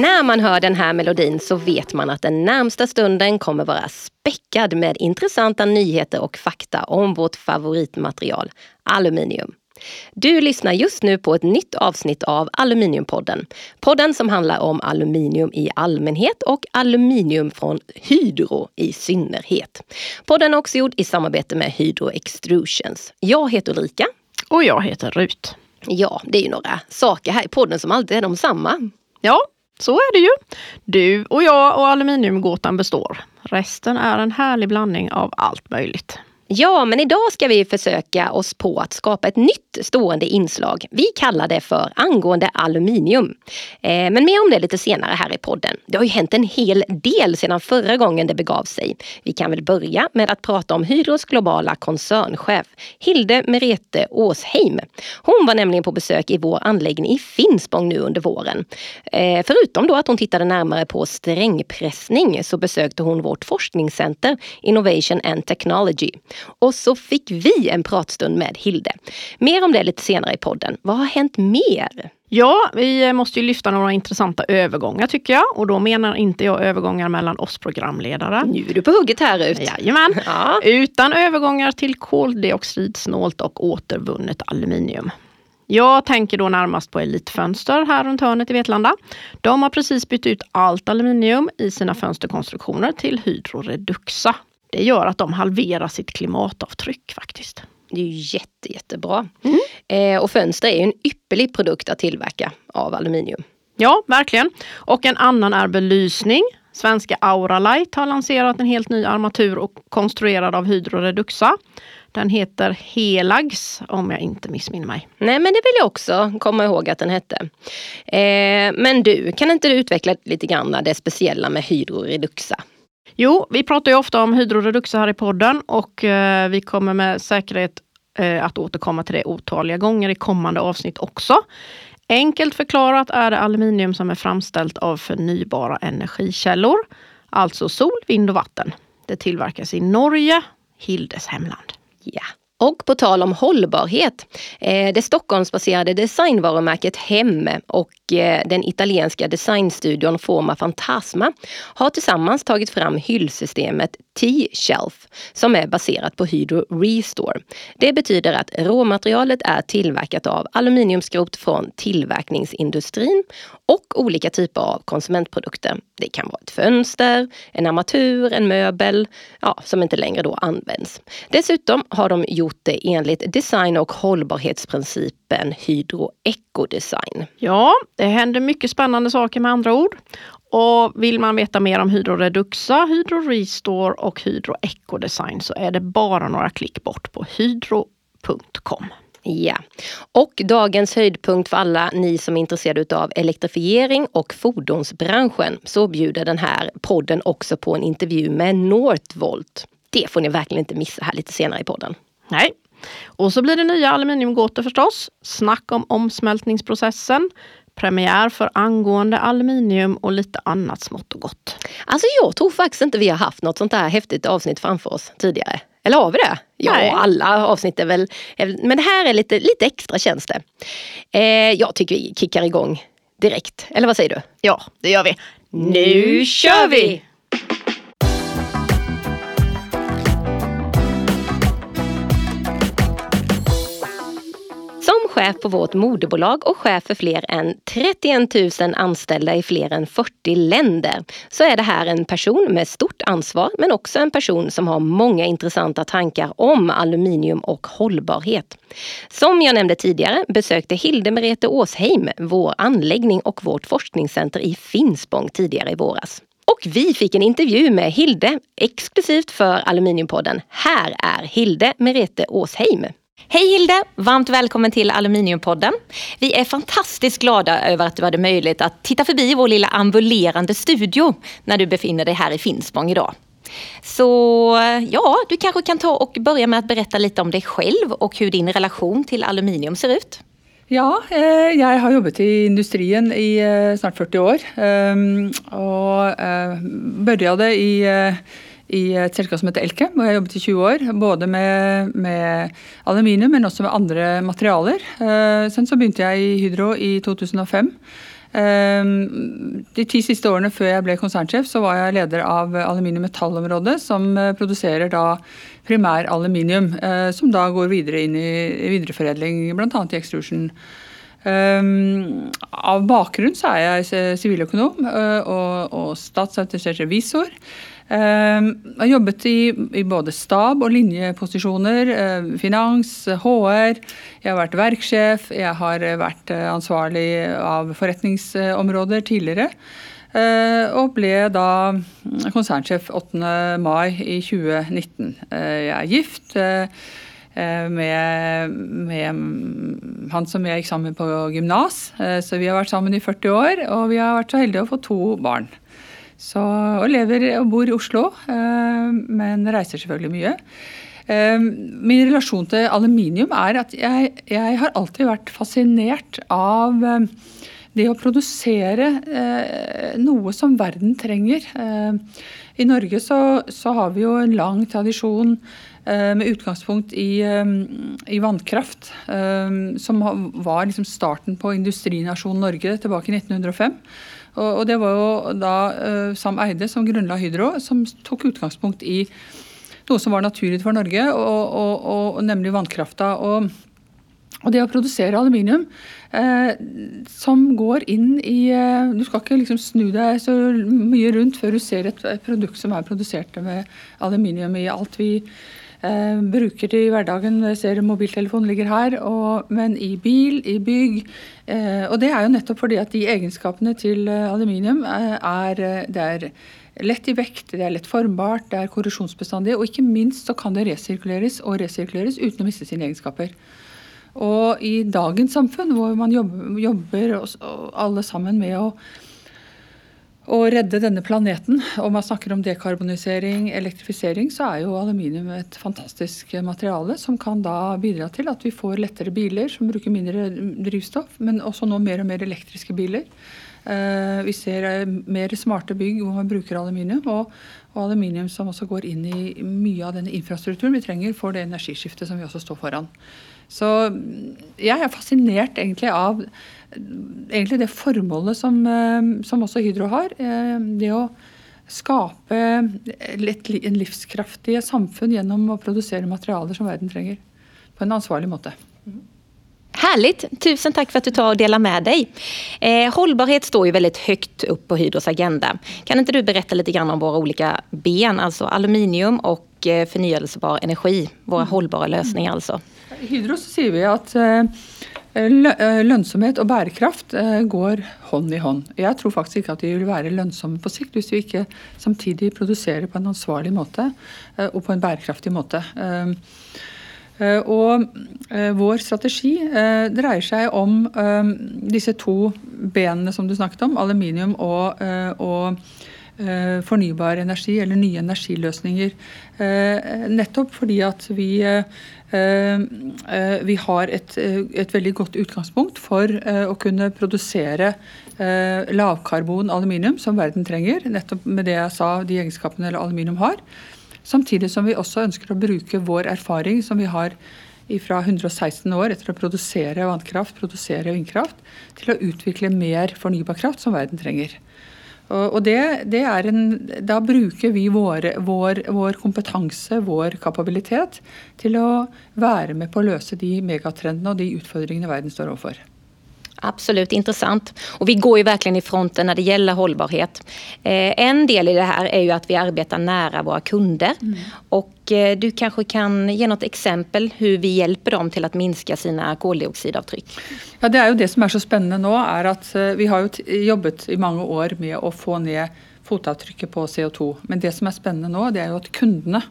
När man hör den här melodin så vet man att den närmsta stunden kommer vara späckad med intressanta nyheter och fakta om vårt favoritmaterial, aluminium. Du lyssnar just nu på ett nytt avsnitt av Aluminiumpodden. Podden som handlar om aluminium i allmänhet och aluminium från Hydro i synnerhet. Podden är också gjord i samarbete med Hydro Extrusions. Jag heter Ulrika. Och jag heter Rut. Ja, det är ju några saker här i podden som alltid är de samma. Ja, så är det ju. Du och jag och aluminiumgåtan består. Resten är en härlig blandning av allt möjligt. Ja, men idag ska vi försöka oss på att skapa ett nytt stående inslag. Vi kallar det för angående aluminium. Eh, men mer om det lite senare här i podden. Det har ju hänt en hel del sedan förra gången det begav sig. Vi kan väl börja med att prata om Hydros globala koncernchef Hilde Merete Åsheim. Hon var nämligen på besök i vår anläggning i Finspång nu under våren. Eh, förutom då att hon tittade närmare på strängpressning så besökte hon vårt forskningscenter Innovation and Technology. Och så fick vi en pratstund med Hilde. Mer om det lite senare i podden. Vad har hänt mer? Ja, vi måste ju lyfta några intressanta övergångar tycker jag. Och då menar inte jag övergångar mellan oss programledare. Nu är du på hugget här ut. Jajamän. Ja. Utan övergångar till koldioxidsnålt och återvunnet aluminium. Jag tänker då närmast på Elitfönster här runt hörnet i Vetlanda. De har precis bytt ut allt aluminium i sina fönsterkonstruktioner till Hydro Reduxa. Det gör att de halverar sitt klimatavtryck faktiskt. Det är ju jätte, jättebra. Mm. Eh, och fönster är en ypperlig produkt att tillverka av aluminium. Ja, verkligen. Och en annan är belysning. Svenska Auralight har lanserat en helt ny armatur och konstruerad av Hydro Reduxa. Den heter Helags om jag inte missminner mig. Nej men det vill jag också komma ihåg att den hette. Eh, men du, kan inte du utveckla lite grann det speciella med Hydro Reduxa? Jo, vi pratar ju ofta om hydroreduxer här i podden och eh, vi kommer med säkerhet eh, att återkomma till det otaliga gånger i kommande avsnitt också. Enkelt förklarat är det aluminium som är framställt av förnybara energikällor, alltså sol, vind och vatten. Det tillverkas i Norge, Hildes hemland. Yeah. Och på tal om hållbarhet, eh, det Stockholmsbaserade designvarumärket Hem och Eh, den italienska designstudion Forma Fantasma har tillsammans tagit fram hyllsystemet T-Shelf som är baserat på Hydro Restore. Det betyder att råmaterialet är tillverkat av aluminiumskrot från tillverkningsindustrin och olika typer av konsumentprodukter. Det kan vara ett fönster, en armatur, en möbel ja, som inte längre då används. Dessutom har de gjort det enligt design och hållbarhetsprincipen Hydro Ecodesign. Ja, det händer mycket spännande saker med andra ord. Och vill man veta mer om Hydro Reduxa, Hydro Restore och Hydro Ecodesign så är det bara några klick bort på hydro.com. Ja, och dagens höjdpunkt för alla ni som är intresserade av elektrifiering och fordonsbranschen så bjuder den här podden också på en intervju med Northvolt. Det får ni verkligen inte missa här lite senare i podden. Nej. Och så blir det nya aluminiumgåtor förstås. Snack om omsmältningsprocessen, premiär för angående aluminium och lite annat smått och gott. Alltså jag tror faktiskt inte vi har haft något sånt här häftigt avsnitt framför oss tidigare. Eller har vi det? Ja, Nej. alla avsnitt är väl... Men det här är lite, lite extra känns det. Eh, jag tycker vi kickar igång direkt. Eller vad säger du? Ja, det gör vi. Nu kör vi! Chef på vårt moderbolag och chef för fler än 31 000 anställda i fler än 40 länder så är det här en person med stort ansvar men också en person som har många intressanta tankar om aluminium och hållbarhet. Som jag nämnde tidigare besökte Hilde Merete Åsheim vår anläggning och vårt forskningscenter i Finspång tidigare i våras. Och vi fick en intervju med Hilde exklusivt för Aluminiumpodden. Här är Hilde Merete Åsheim. Hej Hilde! Varmt välkommen till Aluminiumpodden. Vi är fantastiskt glada över att du hade möjlighet att titta förbi vår lilla ambulerande studio när du befinner dig här i Finspång idag. Så ja, du kanske kan ta och börja med att berätta lite om dig själv och hur din relation till aluminium ser ut. Ja, eh, jag har jobbat i industrin i eh, snart 40 år. Ehm, och eh, började i i et selskap som heter Elke, hvor jeg jobbet i 20 år. Både med, med aluminium, men også med andre materialer. Eh, sen så begynte jeg i Hydro i 2005. Eh, de ti siste årene før jeg ble konsernsjef, så var jeg leder av aluminium-metallområdet, som eh, produserer da primær aluminium, som da går videre inn i videreforedling, bl.a. i extrusion. Um, av bakgrunn så er jeg siviløkonom uh, og statsautorisert revisor. Jeg har jobbet i, i, både stab og linjeposisjoner, ehm, finans, HR. Jeg har vært verksjef, jeg har vært eh, ansvarlig av forretningsområder tidligere. Ehm, og ble da mm, konsernsjef 8. mai i 2019. jeg er gift. Eh, eh, med, med, mm, han som jeg gikk sammen på gymnas. Så vi har vært sammen i 40 år, og vi har vært så heldige å få to barn. Så, og lever og bor i Oslo, eh, men reiser selvfølgelig mye. Eh, min relasjon til aluminium er at jeg, jeg har alltid vært fascinert av eh, det å produsere eh, noe som verden trenger. I Norge så, så har vi jo en lang tradisjon Eh, med utgangspunkt i, i vannkraft, som var liksom starten på industrinasjonen Norge tilbake i 1905. Og, det var jo da eh, Sam Eide som grunnla Hydro, som tok utgangspunkt i noe som var naturlig for Norge, og, og, og, nemlig vannkrafta. Og, det å produsere aluminium eh, som går inn i eh, Du skal ikke liksom snu deg så mye rundt før du ser et, et produkt som er produsert med aluminium i alt vi eh, bruker det i hverdagen. Jeg ser mobiltelefonen ligger her, og, men i bil, i bygg. Eh, og det er jo nettopp fordi at de egenskapene til eh, aluminium är er, eh, det er lett i vekt, det er lett formbart, det er korrosjonsbestandig, og ikke minst så kan det resirkuleres og resirkuleres uten å miste sine egenskaper. Og i dagens samfunn, hvor man jobber, jobber alle sammen med å å redde denne planeten. Om man snakker om dekarbonisering, elektrifisering, så er jo aluminium et fantastisk materiale som kan da bidra til at vi får lettere biler som bruker mindre drivstoff, men også nå mer og mer elektriske biler. Eh, vi ser eh, mer smarte bygg hvor man bruker aluminium, og, og aluminium som også går inn i mye av den infrastrukturen vi trenger for det energiskiftet som vi også står foran. Så jeg er fascinert egentlig av egentlig det formålet som, eh, som også Hydro har. Eh, det å skape en livskraftige samfunn gjennom å produsere materialer som verden trenger. På en ansvarlig måte. Härligt! Tusen tack för att du tar och delar med dig. Eh, hållbarhet står ju väldigt högt upp på Hydros agenda. Kan inte du berätta lite grann om våra olika ben, alltså aluminium och eh, förnyelsebar energi, våra mm. hållbara lösningar alltså? Hydro så sier vi at lönsamhet och eh, lønnsomhet og bærekraft eh, går hånd i hånd. Jeg tror faktisk ikke at de vil være lønnsomme på sikt hvis vi ikke samtidig produserer på en ansvarlig måte eh, og på en bærekraftig måte. Eh, og vår strategi dreier seg om disse to benene som du snakket om, aluminium og, og fornybar energi eller nye energiløsninger. Nettopp fordi at vi Ehm, eh, vi har et, eh, väldigt et, veldig godt utgangspunkt for å eh, kunne produsere lavkarbon aluminium, som verden trenger. Nettopp med det jeg sa, de egenskapene aluminium har. Samtidig som vi også ønsker å bruke vår erfaring som vi har fra 116 år etter å produsere vannkraft, produsere vindkraft, til å utvikle mer fornybar kraft som verden trenger. Og det, det er en, Da bruker vi våre, vår, vår, kompetanse, vår kapabilitet, til å være med på å løse de megatrendene og de utfordringene verden står overfor. Absolut intressant. Och vi går ju verkligen i fronten när det gäller hållbarhet. Eh, en del i det här är ju att vi arbetar nära våra kunder. Mm. Och eh, du kanske kan ge något exempel hur vi hjälper dem till att minska sina koldioxidavtryck? Ja, det är ju det som är så spännande nu är att eh, vi har ju jobbat i många år med att få ner fotavtrykket på CO2. Men det som är spännande nu det är ju att kunderna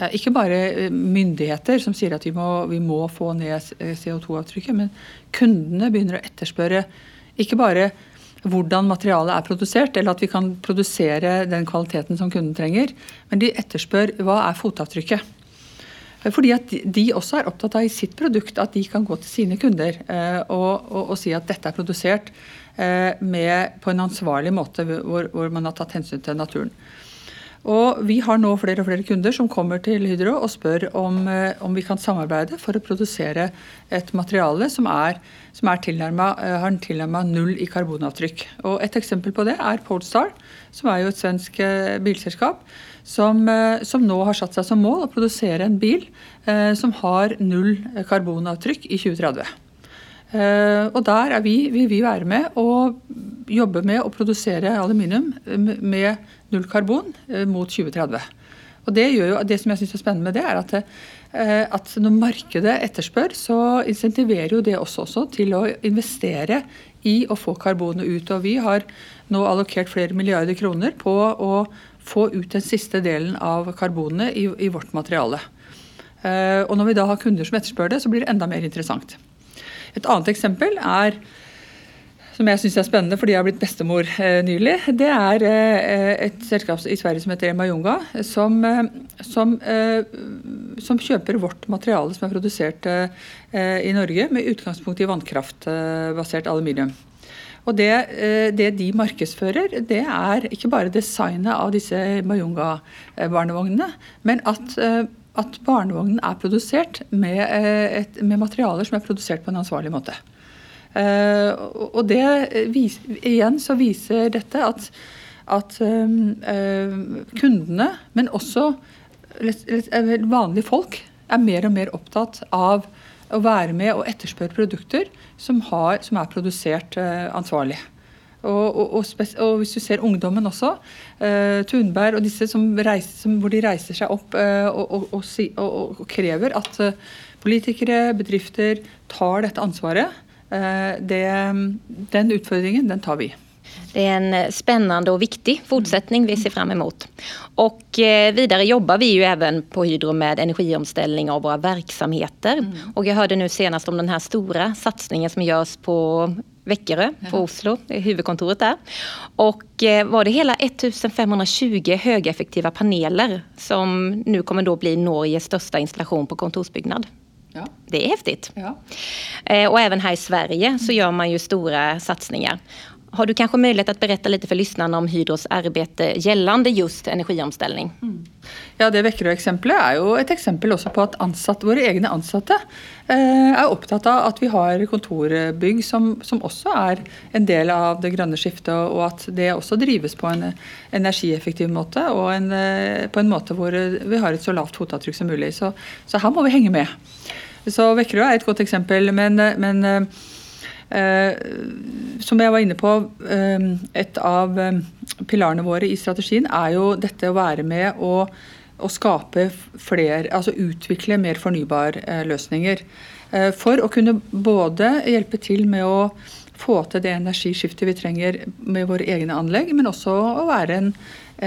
Eh, ikke bare eh, myndigheter som sier at vi må, vi må få ned eh, CO2-avtrykket, men kundene begynner å etterspørre ikke bare hvordan materialet er produsert, eller at vi kan produsere den kvaliteten som kunden trenger, men de etterspør hva er fotavtrykket. Fordi at de også er opptatt av i sitt produkt at de kan gå til sine kunder og, og, og si at dette er produsert med, på en ansvarlig måte hvor, hvor man har tatt hensyn til naturen. Og vi har nå flere og flere kunder som kommer til Hydro og spør om, eh, om vi kan samarbeide for å produsere et materiale som, er, som er tilnærmet, eh, har tilnærma null i karbonavtrykk. Og Et eksempel på det er Polestar, som er jo et svensk eh, bilselskap. Som, som, nå har satt seg som mål å produsere en bil eh, som har null karbonavtrykk i 2030. Eh, og der er vi, vil vi være med og jobbe med å produsere aluminium med null karbon eh, mot 2030. Og Det gjør jo, det som jeg synes er spennende med det, er at, eh, at når markedet etterspør, så insentiverer jo det også, også til å investere i å få karbonet ut. Og vi har nå allokert flere milliarder kroner på å få ut den siste delen av karbonet i, i vårt materiale. Eh, Og når vi da har kunder som etterspør det, så blir det enda mer interessant. Et annet eksempel er som jeg syns er spennende fordi jeg har blitt bestemor eh, nylig, det er eh, et selskap i Sverige som heter Emayunga, som, eh, som, eh, som, kjøper vårt materiale som er produsert eh, i Norge med utgangspunkt i vannkraftbasert aluminium. Og det, eh, det, de markedsfører, det er ikke bare designet av disse Mayunga-barnevognene, men at eh, at barnevognen er produsert med, eh, et, med, materialer som er produsert på en ansvarlig måte. Eh, uh, och det eh, vis, igen så visar detta att, att um, ehm, uh, eh, kunderna, men också vanliga folk, är mer och mer upptatt av att vara med och efterfråga produkter som, har, som är producerat uh, ansvarligt. Och, och, och, och hvis du ser ungdomen också, eh, Thunberg och disse som reiser, som, hvor de reiser seg opp och og, krever at eh, politikere, bedrifter tar dette ansvaret. Det, den utfordringen, den tar vi. Det är en spännande och viktig fortsättning vi ser fram emot. Och vidare jobbar vi ju även på Hydro med energiomställning av våra verksamheter. Mm. Och jag hörde nu senast om den här stora satsningen som görs på Veckerö på. Oslo, huvudkontoret där. Och eh, var det hela 1520 högeffektiva paneler som nu kommer då bli Norges största installation på kontorsbyggnad. Ja. Det är häftigt. Ja. Eh, och även här i Sverige så gör man ju stora satsningar. Har du kanske möjlighet att berätta lite för lyssnarna om Hydros arbete gällande just energiomställning? Mm. Ja, Det Veckerö-exemplet är ju ett exempel också på att ansatt, våra egna ansatte eh, är upptagna av att vi har kontorbygg som, som, också är en del av det gröna skiftet, och att det också drivs på en energieffektiv måte och en, eh, på en måte där vi har ett så lågt fotavtryck som möjligt. Så, så här måste vi hänga med. Så Veckerø är ett gott exempel, men, eh, men Eh, Eh, som jeg var inne på, eh, et av eh, pilarene våre i strategien er jo dette å være med og, og skape flere, altså utvikle mer fornybare eh, løsninger. For å kunne både hjelpe til med å få til det energiskiftet vi trenger med våre egne anlegg, men også å være en,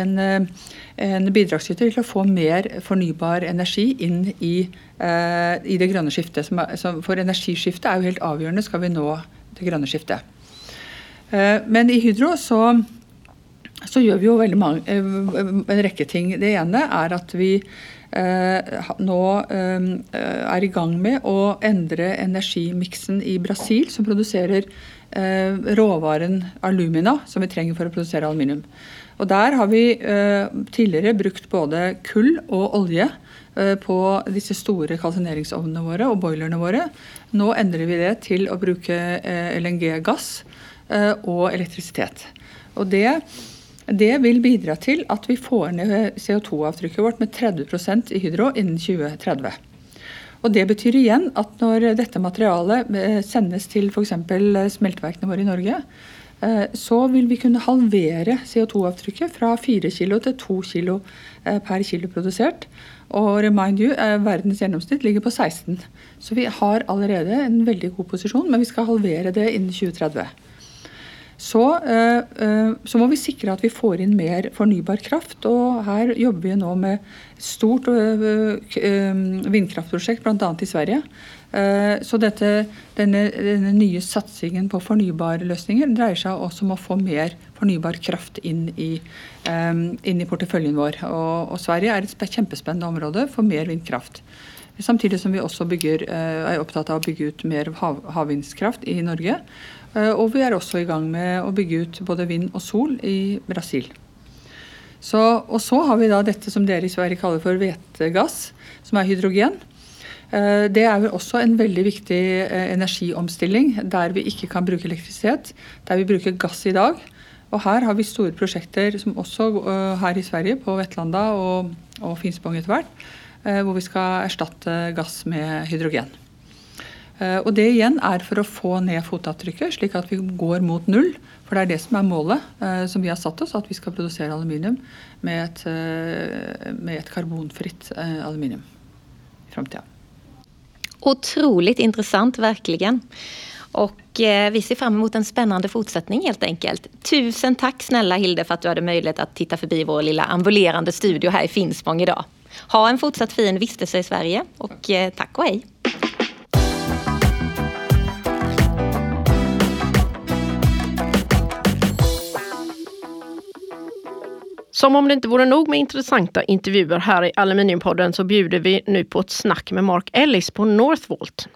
en, eh, en bidragsyter til å få mer fornybar energi inn i, eh, i det grønne skiftet. for energiskiftet er jo helt avgjørende skal vi nå det grønne skiftet. Eh, men i Hydro så, så gjør vi jo veldig mange, eh, en rekke ting. Det ene er at vi eh, nå er i gang med å endre energimiksen i Brasil, som produserer Eh, råvaren alumina som vi trenger for å produsere aluminium. Og Der har vi eh, tidligere brukt både kull og olje eh, på disse store kalsineringsovnene våre og boilerne våre. Nå endrer vi det til å bruke eh, LNG-gass eh, og elektrisitet. Og det, det, vil bidra til at vi får ned CO2-avtrykket vårt med 30% i Hydro innen 2030. Og Det betyr igjen at når dette materialet eh, sendes til f.eks. Eh, smelteverkene våre i Norge, eh, så vil vi kunne halvere CO2-avtrykket fra 4 kg til 2 kg per kilo produsert. Og remind you, verdens gjennomsnitt ligger på 16. Så vi har allerede en veldig god posisjon, men vi skal halvere det innen 2030. Så, eh, eh, så, må vi sikre at vi får inn mer fornybar kraft. og Her jobber vi nå med et stort eh, vindkraftprosjekt, bl.a. i Sverige. Så dette, denne, denne, nye satsingen på fornybare løsninger dreier seg også om å få mer fornybar kraft inn i, inn i porteføljen vår. Og, og, Sverige er et kjempespennende område for mer vindkraft. Samtidig som vi også bygger, er opptatt av å bygge ut mer hav, havvindskraft i Norge. Eh, og vi er også i gang med å bygge ut både vind og sol i Brasil. Så, og så har vi da dette som dere i Sverige kaller for hvetegass, som er hydrogen. Eh, det er vel også en veldig viktig eh, energiomstilling der vi ikke kan bruke elektrisitet, der vi bruker gass i dag. Og her har vi store prosjekter som også her i Sverige, på Vetlanda og, og Finspång etter hvert, hvor vi skal erstatte gass med hydrogen. Eh, og det igjen er for å få ned fotavtrykket, slik at vi går mot null. For det er det som er målet eh, som vi har satt oss, at vi skal produsere aluminium med et, eh, med et karbonfritt aluminium i framtida. Otroligt intressant verkligen. Och eh, vi ser fram emot en spännande fortsättning helt enkelt. Tusen tack snälla Hilde för att du hade möjlighet att titta förbi vår lilla ambulerande studio här i Finspång idag. Ha en fortsatt fin vistelse i Sverige och eh, tack och hej! Som om det inte vore nog med intressanta intervjuer här i Aluminiumpodden så bjuder vi nu på ett snack med Mark Ellis på Northvolt.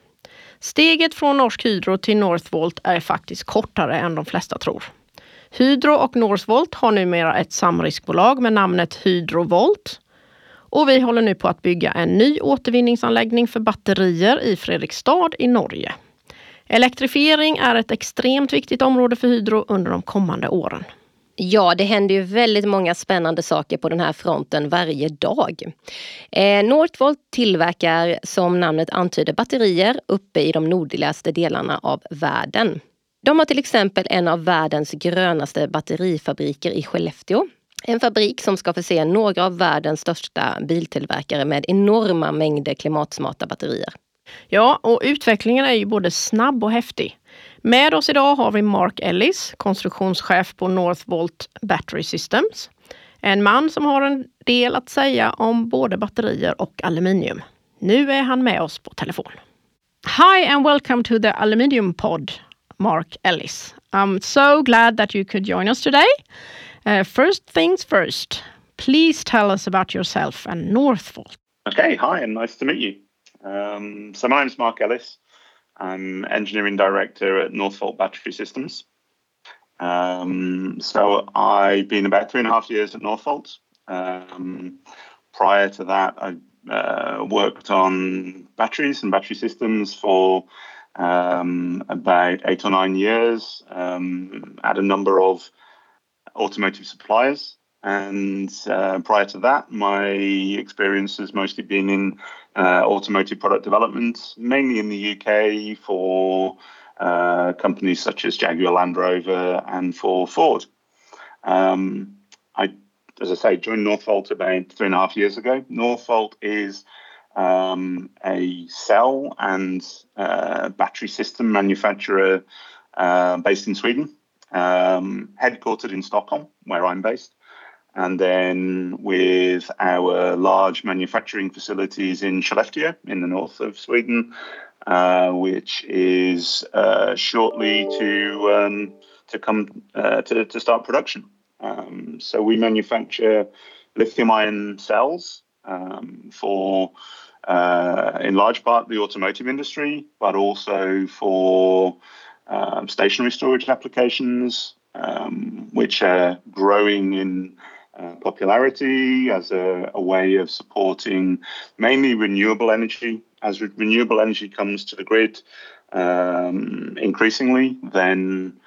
Steget från Norsk Hydro till Northvolt är faktiskt kortare än de flesta tror. Hydro och Northvolt har numera ett samriskbolag med namnet Hydrovolt. Och vi håller nu på att bygga en ny återvinningsanläggning för batterier i Fredrikstad i Norge. Elektrifiering är ett extremt viktigt område för Hydro under de kommande åren. Ja, det händer ju väldigt många spännande saker på den här fronten varje dag. Eh, Northvolt tillverkar som namnet antyder batterier uppe i de nordligaste delarna av världen. De har till exempel en av världens grönaste batterifabriker i Skellefteå. En fabrik som ska förse några av världens största biltillverkare med enorma mängder klimatsmarta batterier. Ja, och utvecklingen är ju både snabb och häftig. Med oss idag har vi Mark Ellis, konstruktionschef på Northvolt Battery Systems. En man som har en del att säga om både batterier och aluminium. Nu är han med oss på telefon. Hi and welcome to the Aluminium Pod, Mark Ellis. I'm so glad that you could join us today. Uh, first things first, please tell us about yourself and Northvolt. Okay, hi and nice to meet you. Um, so my name's Mark Ellis. I'm engineering director at Northvolt Battery Systems. Um, so I've been about three and a half years at Northvolt. Um, prior to that, I uh, worked on batteries and battery systems for um, about eight or nine years um, at a number of automotive suppliers. And uh, prior to that, my experience has mostly been in uh, automotive product development, mainly in the UK for uh, companies such as Jaguar Land Rover and for Ford. Um, I, as I say, joined Northvolt about three and a half years ago. Northvolt is um, a cell and uh, battery system manufacturer uh, based in Sweden, um, headquartered in Stockholm, where I'm based and then with our large manufacturing facilities in Skellefteå in the north of Sweden, uh, which is uh, shortly to um, to come uh, to, to start production. Um, so we manufacture lithium-ion cells um, for, uh, in large part, the automotive industry, but also for um, stationary storage applications, um, which are growing in uh, popularity as a, a, way of supporting mainly renewable energy. As re- renewable energy comes to the grid um, increasingly, then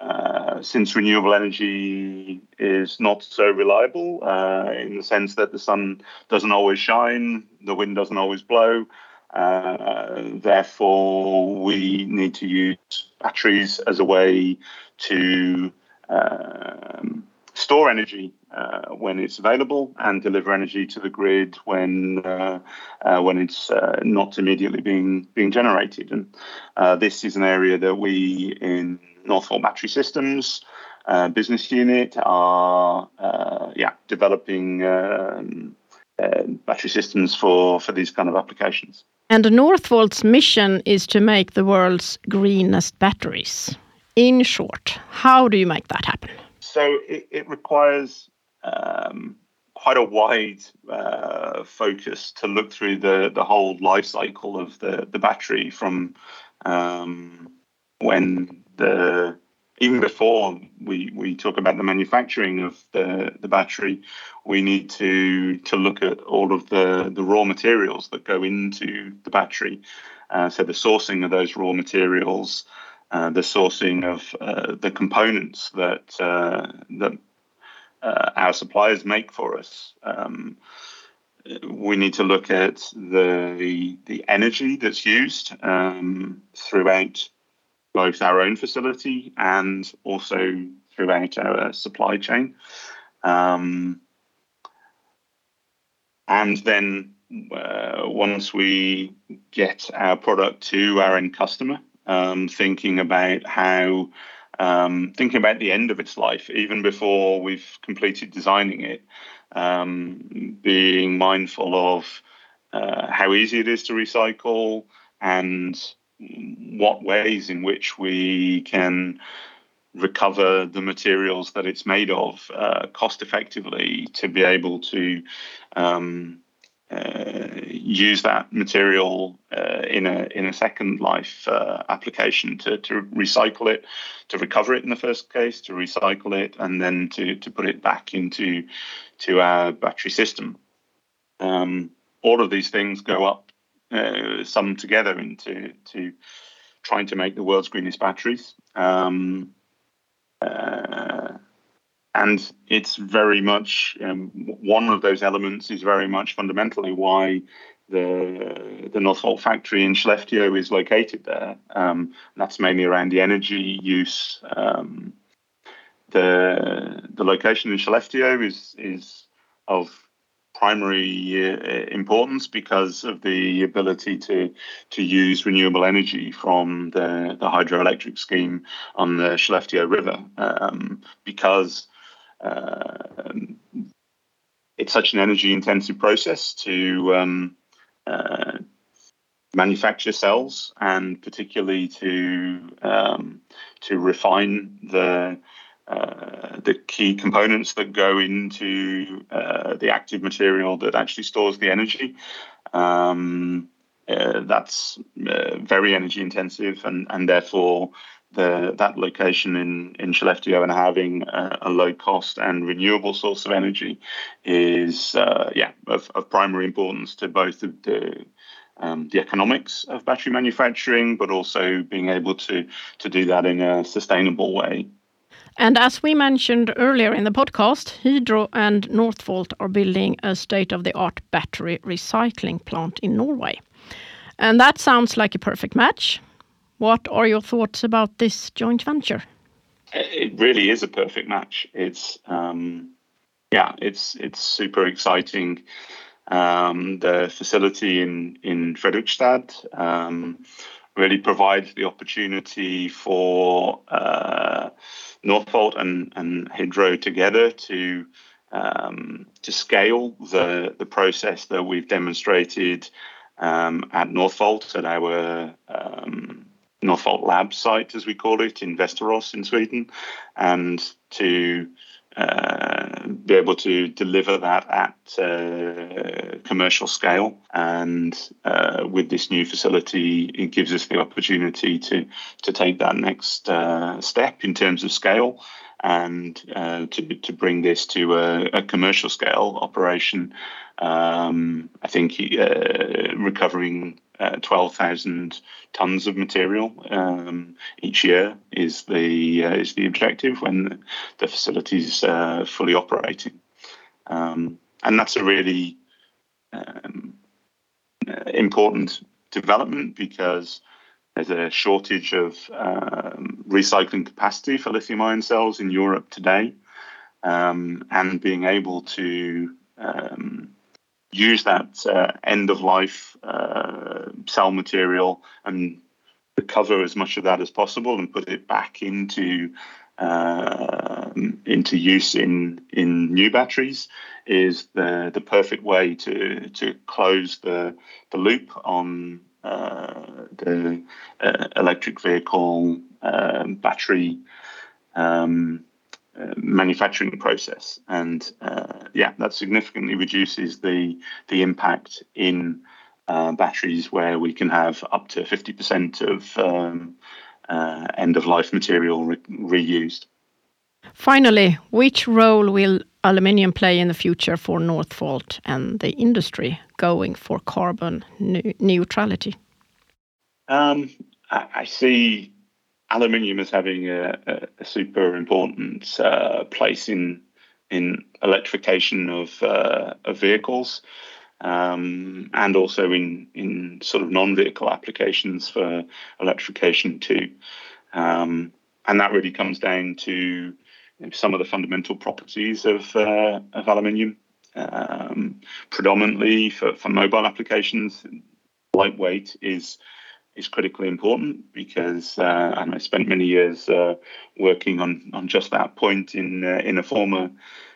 uh, since renewable energy is not so reliable uh, in the sense that the sun doesn't always shine, the wind doesn't always blow, uh, therefore, we need to use batteries as a way to um, store energy uh, when it's available and deliver energy to the grid when uh, uh, when it's uh, not immediately being being generated. And uh, this is an area that we in Northvolt Battery Systems uh, business unit are yeah developing. Um, battery systems for, for these kind of applications. And Northvolt's mission is to make the world's greenest batteries. In short, how do you make that happen? So it, it requires um, quite a wide uh, focus to look through the, the whole life cycle of the, the battery from um, when the even before we, we talk about the manufacturing of the, the battery, we need to to look at all of the, the raw materials that go into the battery. Uh, so the sourcing of those raw materials, uh, the sourcing of uh, the components that uh, that uh, our suppliers make for us. Um, we need to look at the the, energy that's used um, throughout both our own facility and also throughout our supply chain. Um, and then uh, once we get our product to our end customer, um, thinking about how, um, thinking about the end of its life, even before we've completed designing it, um, being mindful of uh, how easy it is to recycle and what ways in which we can recover the materials that it's made of uh, cost effectively to be able to um, use that material uh, in a in a second life uh, application to, to recycle it, to recover it in the first case, to recycle it, and then to, to put it back into to our battery system. Um, all of these things go up uh, summed together into to trying to make the world's greenest batteries. Um, uh, and it's very much um, one of those elements is very much fundamentally why the the Northvolt factory in Skellefteå is located there. Um, that's mainly around the energy use. Um, the the location in Skellefteå is is of primary uh, importance because of the ability to to use renewable energy from the, the hydroelectric scheme on the Skellefteå River um, because uh, it's such an energy intensive process to um, uh, manufacture cells and particularly to um, to refine the uh, the key components that go into uh, the active material that actually stores the energy. Um, uh, that's uh, very energy intensive, and, and therefore the, that location in, in Skellefteå and having a, a, low cost and renewable source of energy is uh, yeah of, of, primary importance to both the, the um, the economics of battery manufacturing, but also being able to to do that in a sustainable way. And as we mentioned earlier in the podcast, Hydro and Northvolt are building a state-of-the-art battery recycling plant in Norway. And that sounds like a perfect match. What are your thoughts about this joint venture? It really is a perfect match. It's um, yeah, it's it's super exciting. Um, the facility in in Fredrikstad um, really provides the opportunity for uh, Northvolt and, and Hydro together to um, to scale the the process that we've demonstrated um, at Northvolt at our um, Northvolt Lab site, as we call it, in Västerås in Sweden, and to uh, be able to deliver that at uh, commercial scale. And uh, with this new facility, it gives us the opportunity to to take that next uh, step in terms of scale and uh, to to bring this to a, a commercial scale operation. Um, I think uh, recovering uh, 12,000 tons of material um, each year is the uh, is the objective when the facility is uh, fully operating, um, and that's a really um, uh, important development because there's a shortage of um, recycling capacity for lithium-ion cells in Europe today, um, and being able to um, use that uh, end of life uh, cell material and recover as much of that as possible and put it back into uh, into use in in new batteries is the the perfect way to to close the the loop on uh, the uh, electric vehicle um, battery um, manufacturing process, and uh, yeah, that significantly reduces the the impact in uh, batteries where we can have up to fifty percent of um, uh, end of life material re- reused. Finally, which role will aluminium play in the future for Northvolt and the industry going for carbon ne- neutrality? Um, I, I, see aluminium is having a, a, super important uh, place in in electrification of uh, of vehicles, um, and also in in sort of non-vehicle applications for electrification too. Um, and that really comes down to some of the fundamental properties of uh, of aluminium, um, predominantly for, for mobile applications. Lightweight is is critically important because uh, and I spent many years uh, working on on just that point in uh, in a former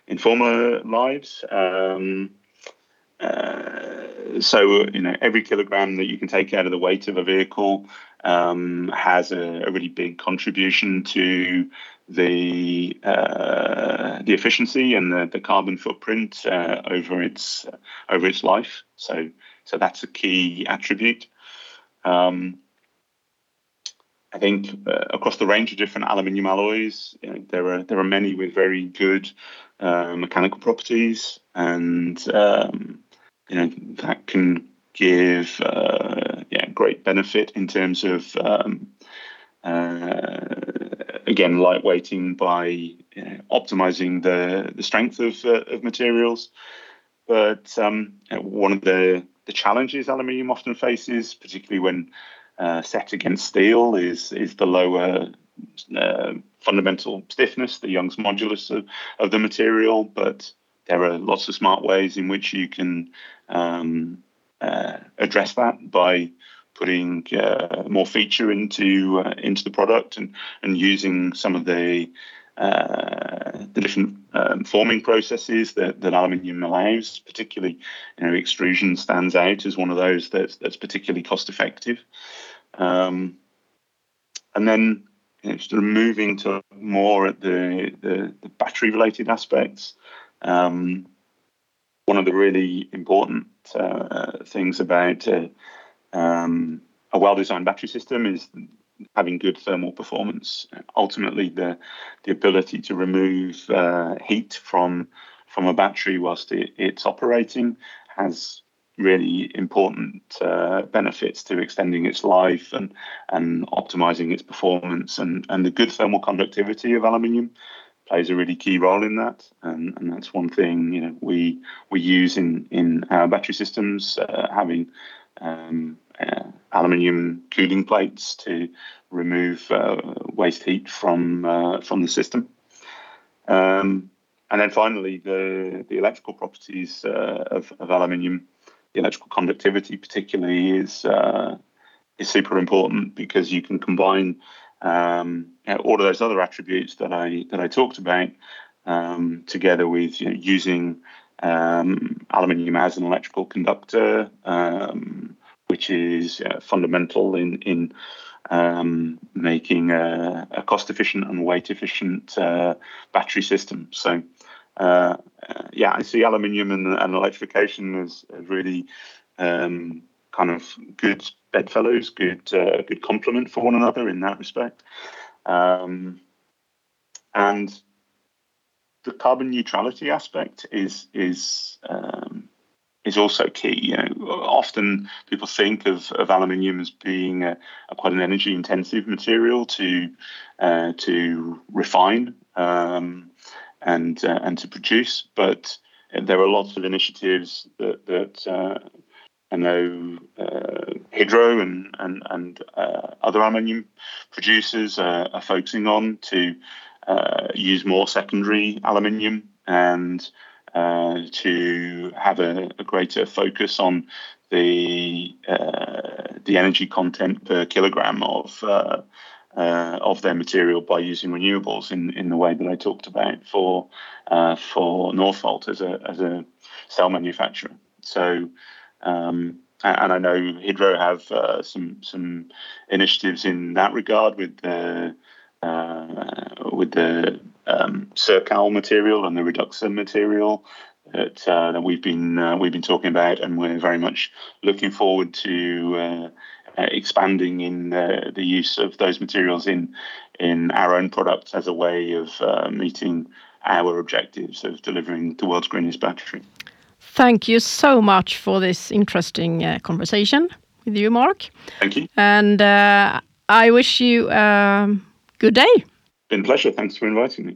in former lives. Um, uh, so you know every kilogram that you can take out of the weight of a vehicle um, has a, a, really big contribution to the uh, the efficiency and the, the carbon footprint uh, over its over its life. So so that's a key attribute. Um, I think uh, across the range of different aluminium alloys, you know, there are there are many with very good uh, mechanical properties, and um, you know that can give uh, yeah great benefit in terms of um, uh, again lightweighting by you know, optimizing the the strength of uh, of materials. But um, one of the the challenges aluminium often faces, particularly when uh, set against steel, is is the lower uh, fundamental stiffness, the Young's modulus of, of the material. But there are lots of smart ways in which you can um, uh, address that by putting uh, more feature into uh, into the product and and using some of the uh, the different um, forming processes that, that aluminium allows, particularly, you know, extrusion stands out as one of those that's that's particularly cost effective. Um, and then you know, sort of moving to more at the, the, the battery related aspects. Um, one of the really important uh, things about uh, um, a well designed battery system is having good thermal performance. Ultimately, the the ability to remove uh, heat from from a battery whilst it, it's operating has really important uh, benefits to extending its life and and optimizing its performance and and the good thermal conductivity of aluminium plays a really key role in that and, and that's one thing you know we we use in in our battery systems uh, having um, uh, aluminium cooling plates to remove uh, waste heat from uh, from the system. Um, and then finally, the the electrical properties uh, of, of aluminium, the electrical conductivity particularly is uh, is super important because you can combine um, all of those other attributes that I that I talked about um, together with you know, using um, aluminium as an electrical conductor, um, which is uh, fundamental in in um, making a, a, cost efficient and weight efficient uh, battery system. So, uh, uh, yeah, I see aluminium and, and electrification as, really um, kind of good bedfellows, good uh, good complement for one another in that respect. Um, and the carbon neutrality aspect is is is also key. You know, often people think of, of aluminium as being a, a quite an energy intensive material to uh, to refine um, and uh, and to produce, but there are lots of initiatives that that uh, I know uh, Hydro and and and uh, other aluminium producers are focusing on to uh, use more secondary aluminium and uh, to have a, a, greater focus on the uh, the energy content per kilogram of uh, uh, of their material by using renewables in, in the way that I talked about for uh, for Northvolt as a as a cell manufacturer. So. Um, and I know Hydro have uh, some some initiatives in that regard with the with the um, Circal material and the Reduxa material that, uh, that we've been uh, we've been talking about, and we're very much looking forward to uh, expanding in uh, the use of those materials in in our own products as a way of uh, meeting our objectives of delivering the world's greenest battery. Thank you so much for this interesting uh, conversation with you, Mark. Thank you. And uh, I wish you a good day. Been a pleasure. Thanks for inviting me.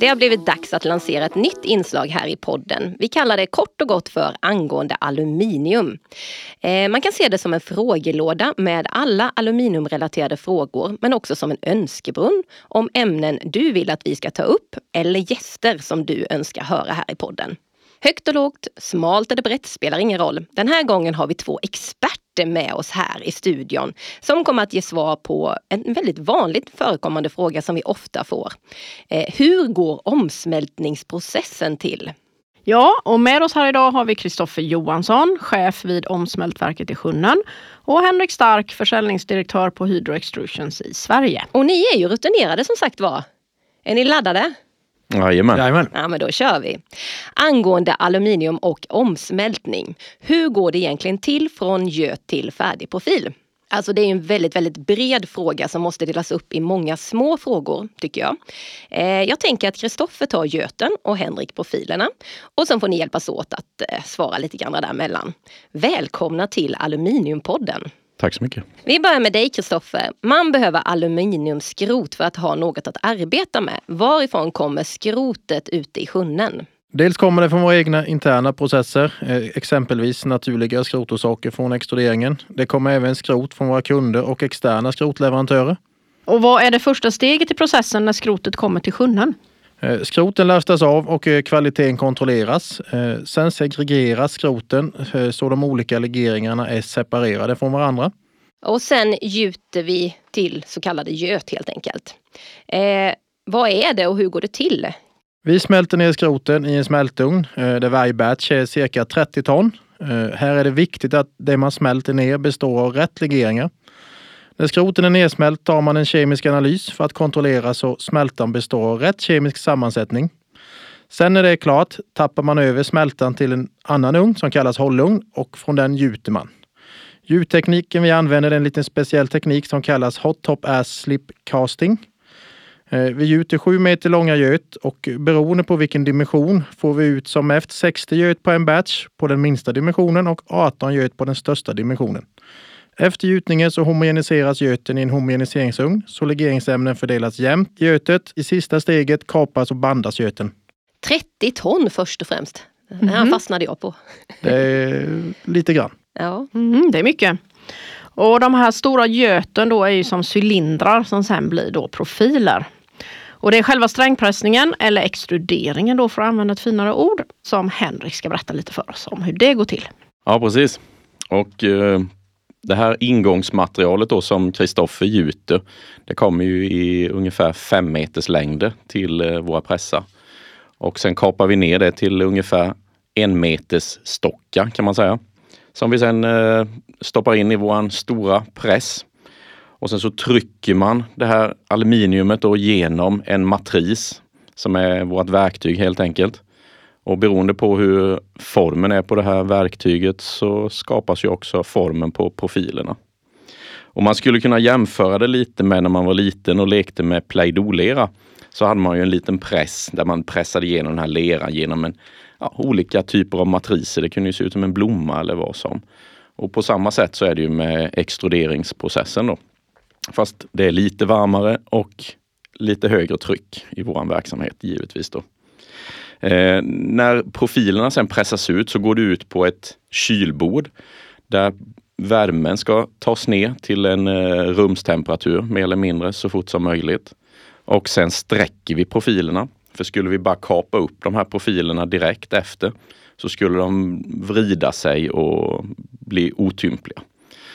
Det har blivit dags att lansera ett nytt inslag här i podden. Vi kallar det kort och gott för angående aluminium. Eh, man kan se det som en frågelåda med alla aluminiumrelaterade frågor, men också som en önskebrunn om ämnen du vill att vi ska ta upp eller gäster som du önskar höra här i podden. Högt och lågt, smalt eller brett spelar ingen roll. Den här gången har vi två experter med oss här i studion som kommer att ge svar på en väldigt vanligt förekommande fråga som vi ofta får. Eh, hur går omsmältningsprocessen till? Ja, och med oss här idag har vi Kristoffer Johansson, chef vid Omsmältverket i Sjunnen och Henrik Stark, försäljningsdirektör på Hydro Extrusions i Sverige. Och ni är ju rutinerade som sagt var. Är ni laddade? Jajamän. Jajamän. Ja, men då kör vi. Angående aluminium och omsmältning. Hur går det egentligen till från göt till färdig profil? Alltså det är en väldigt, väldigt bred fråga som måste delas upp i många små frågor, tycker jag. Eh, jag tänker att Kristoffer tar göten och Henrik profilerna. Och sen får ni hjälpas åt att eh, svara lite grann däremellan. Välkomna till Aluminiumpodden! Tack så mycket. Vi börjar med dig Kristoffer. Man behöver aluminiumskrot för att ha något att arbeta med. Varifrån kommer skrotet ute i sjunnen? Dels kommer det från våra egna interna processer, eh, exempelvis naturliga skrotorsaker från extruderingen. Det kommer även skrot från våra kunder och externa skrotleverantörer. Och vad är det första steget i processen när skrotet kommer till sjunnen? Eh, Skroten lastas av och eh, kvaliteten kontrolleras. Eh, Sen segregeras skroten så de olika legeringarna är separerade från varandra. Och sen gjuter vi till så kallade göt helt enkelt. Eh, vad är det och hur går det till? Vi smälter ner skroten i en smältugn där varje batch är cirka 30 ton. Här är det viktigt att det man smälter ner består av rätt legeringar. När skroten är nedsmält tar man en kemisk analys för att kontrollera så smältan består av rätt kemisk sammansättning. Sen när det är klart tappar man över smältan till en annan ugn som kallas hållugn och från den gjuter man. Gjuttekniken vi använder är en liten speciell teknik som kallas Hot Top Ass Slip Casting. Eh, vi gjuter 7 meter långa göt och beroende på vilken dimension får vi ut som mest 60 göt på en batch på den minsta dimensionen och 18 göt på den största dimensionen. Efter gjutningen så homogeniseras göten i en homogeniseringsugn så legeringsämnen fördelas jämnt i götet. I sista steget kapas och bandas göten. 30 ton först och främst. Det här fastnade jag på. Det är lite grann. Ja. Mm, det är mycket. Och de här stora göten då är ju som cylindrar som sen blir då profiler. Och det är själva strängpressningen eller extruderingen då för att använda ett finare ord som Henrik ska berätta lite för oss om hur det går till. Ja, precis. Och eh, det här ingångsmaterialet då som Kristoffer gjuter, det kommer ju i ungefär fem meters längder till eh, våra pressar. Och sen kapar vi ner det till ungefär en meters stockar kan man säga. Som vi sen eh, stoppar in i våran stora press. Och sen så trycker man det här aluminiumet då genom en matris som är vårt verktyg helt enkelt. Och beroende på hur formen är på det här verktyget så skapas ju också formen på profilerna. Och man skulle kunna jämföra det lite med när man var liten och lekte med Play-Doh-lera. Så hade man ju en liten press där man pressade igenom den här leran genom en, ja, olika typer av matriser. Det kunde ju se ut som en blomma eller vad som. Och på samma sätt så är det ju med extruderingsprocessen då. Fast det är lite varmare och lite högre tryck i våran verksamhet givetvis då. Eh, när profilerna sen pressas ut så går det ut på ett kylbord där värmen ska tas ner till en eh, rumstemperatur mer eller mindre så fort som möjligt. Och sen sträcker vi profilerna. För skulle vi bara kapa upp de här profilerna direkt efter så skulle de vrida sig och bli otympliga.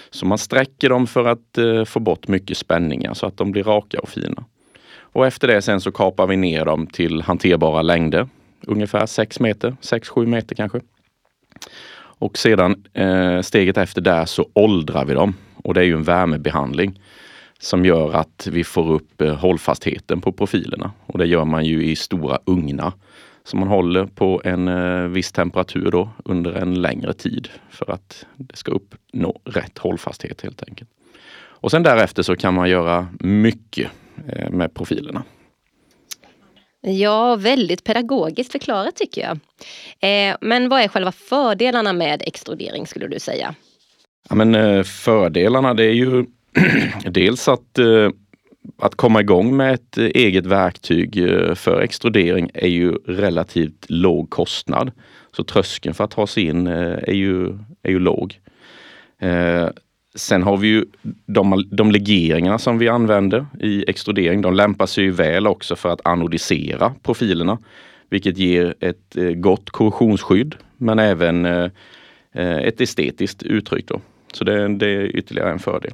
Så man sträcker dem för att eh, få bort mycket spänningar så att de blir raka och fina. Och efter det sen så kapar vi ner dem till hanterbara längder. Ungefär 6 meter, 6-7 meter kanske. Och sedan eh, steget efter där så åldrar vi dem. Och det är ju en värmebehandling som gör att vi får upp eh, hållfastheten på profilerna. Och det gör man ju i stora ugnar som man håller på en eh, viss temperatur då under en längre tid för att det ska uppnå rätt hållfasthet helt enkelt. Och sen därefter så kan man göra mycket eh, med profilerna. Ja, väldigt pedagogiskt förklarat tycker jag. Eh, men vad är själva fördelarna med extrudering skulle du säga? Ja, men, eh, fördelarna det är ju dels att, eh, att komma igång med ett eh, eget verktyg för extrudering är ju relativt låg kostnad. Så tröskeln för att ta sig in är ju, är ju låg. Sen har vi ju de, de legeringarna som vi använder i extrudering. De lämpar sig ju väl också för att anodisera profilerna, vilket ger ett eh, gott korrosionsskydd men även eh, eh, ett estetiskt uttryck. Då. Så det, det, är ytterligare en fördel.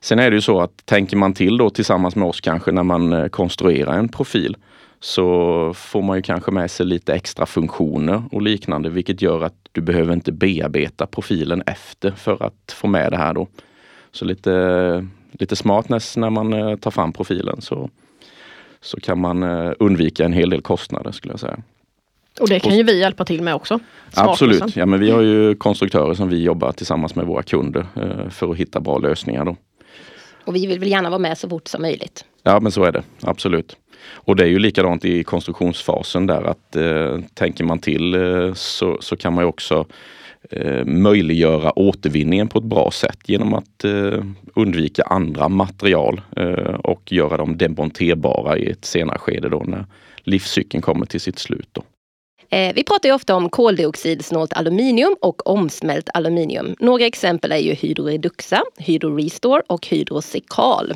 Sen är det ju så att tänker man till då tillsammans med oss kanske när man konstruerar en profil så får man ju kanske med sig lite extra funktioner och liknande, vilket gör att du behöver inte bearbeta profilen efter för att få med det här då. Så lite, lite smartness när man eh, tar fram profilen så, så kan man eh, undvika en hel del kostnader skulle jag säga. Och det kan ju vi hjälpa till med också. Absolut, ja, men vi har ju konstruktörer som vi jobbar tillsammans med våra kunder eh, för att hitta bra lösningar. Då. Och vi vill väl gärna vara med så fort som möjligt. Ja men så är det, absolut. Och det är ju likadant i konstruktionsfasen där att eh, tänker man till eh, så, så kan man ju också eh, möjliggöra återvinningen på ett bra sätt genom att eh, undvika andra material eh, och göra dem demonterbara i ett senare skede då när livscykeln kommer till sitt slut. Då. Eh, vi pratar ju ofta om koldioxidsnålt aluminium och omsmält aluminium. Några exempel är ju Hydroreduxa, Hydrorestore och Hydrosekal.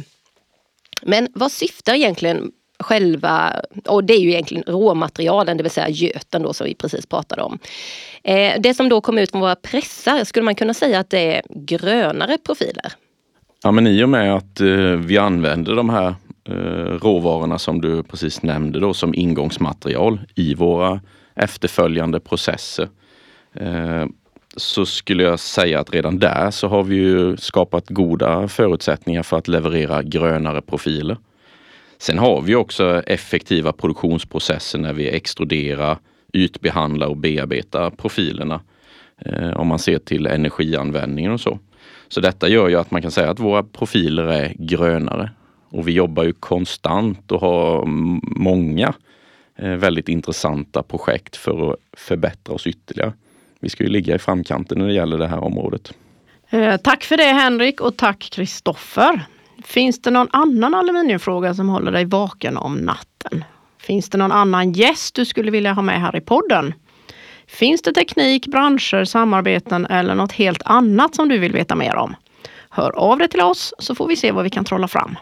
Men vad syftar egentligen själva, och det är ju egentligen råmaterialen, det vill säga göten då som vi precis pratade om. Eh, det som då kom ut från våra pressar, skulle man kunna säga att det är grönare profiler? Ja men i och med att eh, vi använder de här eh, råvarorna som du precis nämnde då som ingångsmaterial i våra efterföljande processer eh, så skulle jag säga att redan där så har vi ju skapat goda förutsättningar för att leverera grönare profiler. Sen har vi också effektiva produktionsprocesser när vi extruderar, ytbehandlar och bearbetar profilerna. Eh, om man ser till energianvändningen och så. Så detta gör ju att man kan säga att våra profiler är grönare. Och vi jobbar ju konstant och har många eh, väldigt intressanta projekt för att förbättra oss ytterligare. Vi ska ju ligga i framkanten när det gäller det här området. Eh, tack för det Henrik och tack Kristoffer. Finns det någon annan aluminiumfråga som håller dig vaken om natten? Finns det någon annan gäst du skulle vilja ha med här i podden? Finns det teknik, branscher, samarbeten eller något helt annat som du vill veta mer om? Hör av dig till oss så får vi se vad vi kan trolla fram.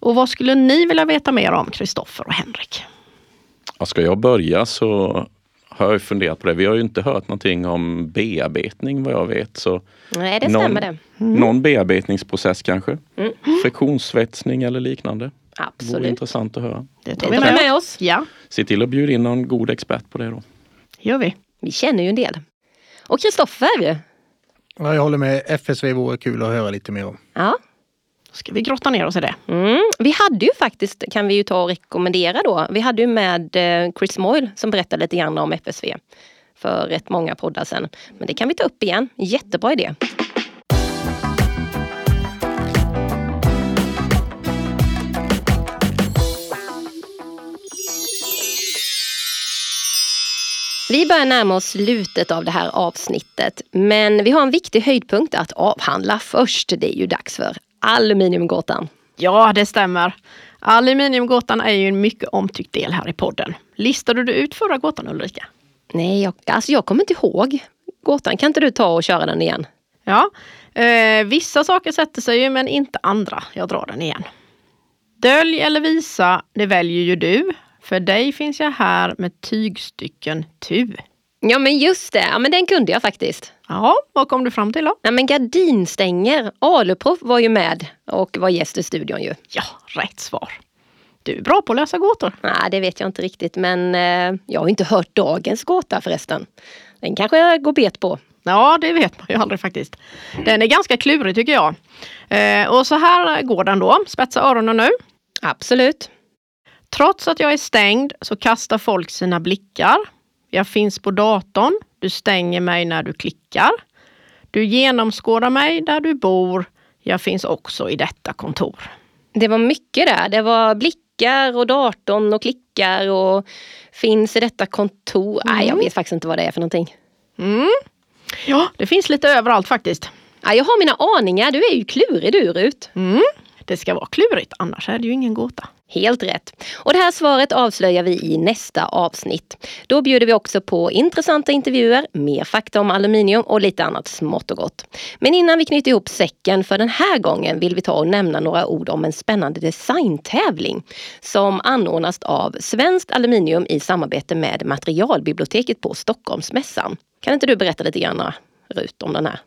Och vad skulle ni vilja veta mer om, Kristoffer och Henrik? ska jag börja så har jag funderat på det. Vi har ju inte hört någonting om bearbetning vad jag vet. Så Nej, det någon, stämmer det. Mm. Någon bearbetningsprocess kanske? Mm. Friktionssvetsning eller liknande? Absolut. Det vore intressant att höra. Det tar vi med, med oss. Ja. Se till att bjuda in någon god expert på det då. gör vi. Vi känner ju en del. Och Kristoffer? Ja, jag håller med. FSV vore kul att höra lite mer om. Ja, ska vi grotta ner oss i det. Mm. Vi hade ju faktiskt, kan vi ju ta och rekommendera då, vi hade ju med eh, Chris Moyle som berättade lite grann om FSV för rätt många poddar sen. Men det kan vi ta upp igen. Jättebra idé. Vi börjar närma oss slutet av det här avsnittet, men vi har en viktig höjdpunkt att avhandla först. Det är ju dags för Aluminiumgåtan. Ja, det stämmer. Aluminiumgåtan är ju en mycket omtyckt del här i podden. Listade du ut förra gåtan Ulrika? Nej, jag, alltså jag kommer inte ihåg gåtan. Kan inte du ta och köra den igen? Ja, eh, vissa saker sätter sig ju men inte andra. Jag drar den igen. Dölj eller visa, det väljer ju du. För dig finns jag här med tygstycken tu. Ja men just det, ja, men den kunde jag faktiskt. Ja, vad kom du fram till då? Ja, men gardinstänger. Aluproff var ju med och var gäst i studion ju. Ja, rätt svar. Du är bra på att lösa gåtor. Nej, det vet jag inte riktigt men eh, jag har inte hört dagens gåta förresten. Den kanske jag går bet på. Ja, det vet man ju aldrig faktiskt. Den är ganska klurig tycker jag. Eh, och så här går den då. Spetsa öronen nu. Absolut. Trots att jag är stängd så kastar folk sina blickar. Jag finns på datorn. Du stänger mig när du klickar. Du genomskådar mig där du bor. Jag finns också i detta kontor. Det var mycket där. Det var blickar och datorn och klickar och finns i detta kontor. Mm. Nej, jag vet faktiskt inte vad det är för någonting. Mm. Ja, det finns lite överallt faktiskt. Ja, jag har mina aningar. Du är ju klurig du Rut. Mm. Det ska vara klurigt, annars är det ju ingen gåta. Helt rätt. Och det här svaret avslöjar vi i nästa avsnitt. Då bjuder vi också på intressanta intervjuer, mer fakta om aluminium och lite annat smått och gott. Men innan vi knyter ihop säcken för den här gången vill vi ta och nämna några ord om en spännande designtävling som anordnas av Svenskt Aluminium i samarbete med Materialbiblioteket på Stockholmsmässan. Kan inte du berätta lite grann Rut om den här?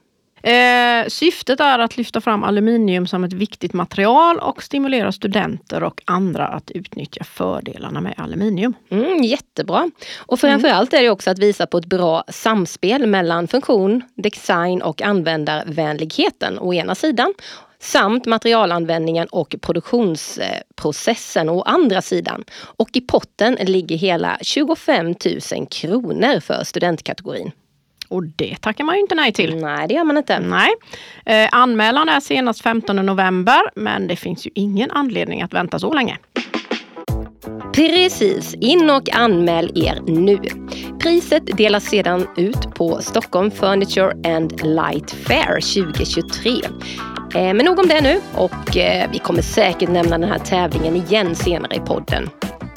Eh, syftet är att lyfta fram aluminium som ett viktigt material och stimulera studenter och andra att utnyttja fördelarna med aluminium. Mm, jättebra! Och framförallt är det också att visa på ett bra samspel mellan funktion, design och användarvänligheten å ena sidan samt materialanvändningen och produktionsprocessen å andra sidan. Och i potten ligger hela 25 000 kronor för studentkategorin. Och det tackar man ju inte nej till. Nej, det gör man inte. Nej. Eh, anmälan är senast 15 november, men det finns ju ingen anledning att vänta så länge. Precis, in och anmäl er nu. Priset delas sedan ut på Stockholm Furniture and Light Fair 2023. Eh, men nog om det nu och eh, vi kommer säkert nämna den här tävlingen igen senare i podden.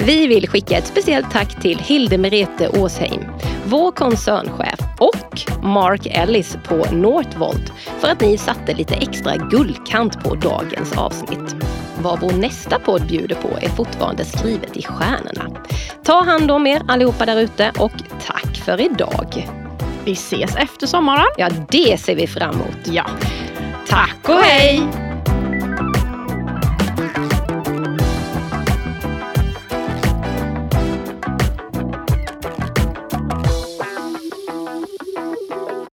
Vi vill skicka ett speciellt tack till Hilde Merete Åsheim, vår koncernchef och Mark Ellis på Northvolt för att ni satte lite extra guldkant på dagens avsnitt. Vad vår nästa podd bjuder på är fortfarande skrivet i stjärnorna. Ta hand om er allihopa där ute och tack för idag. Vi ses efter sommaren. Ja, det ser vi fram emot. Ja. Tack och hej!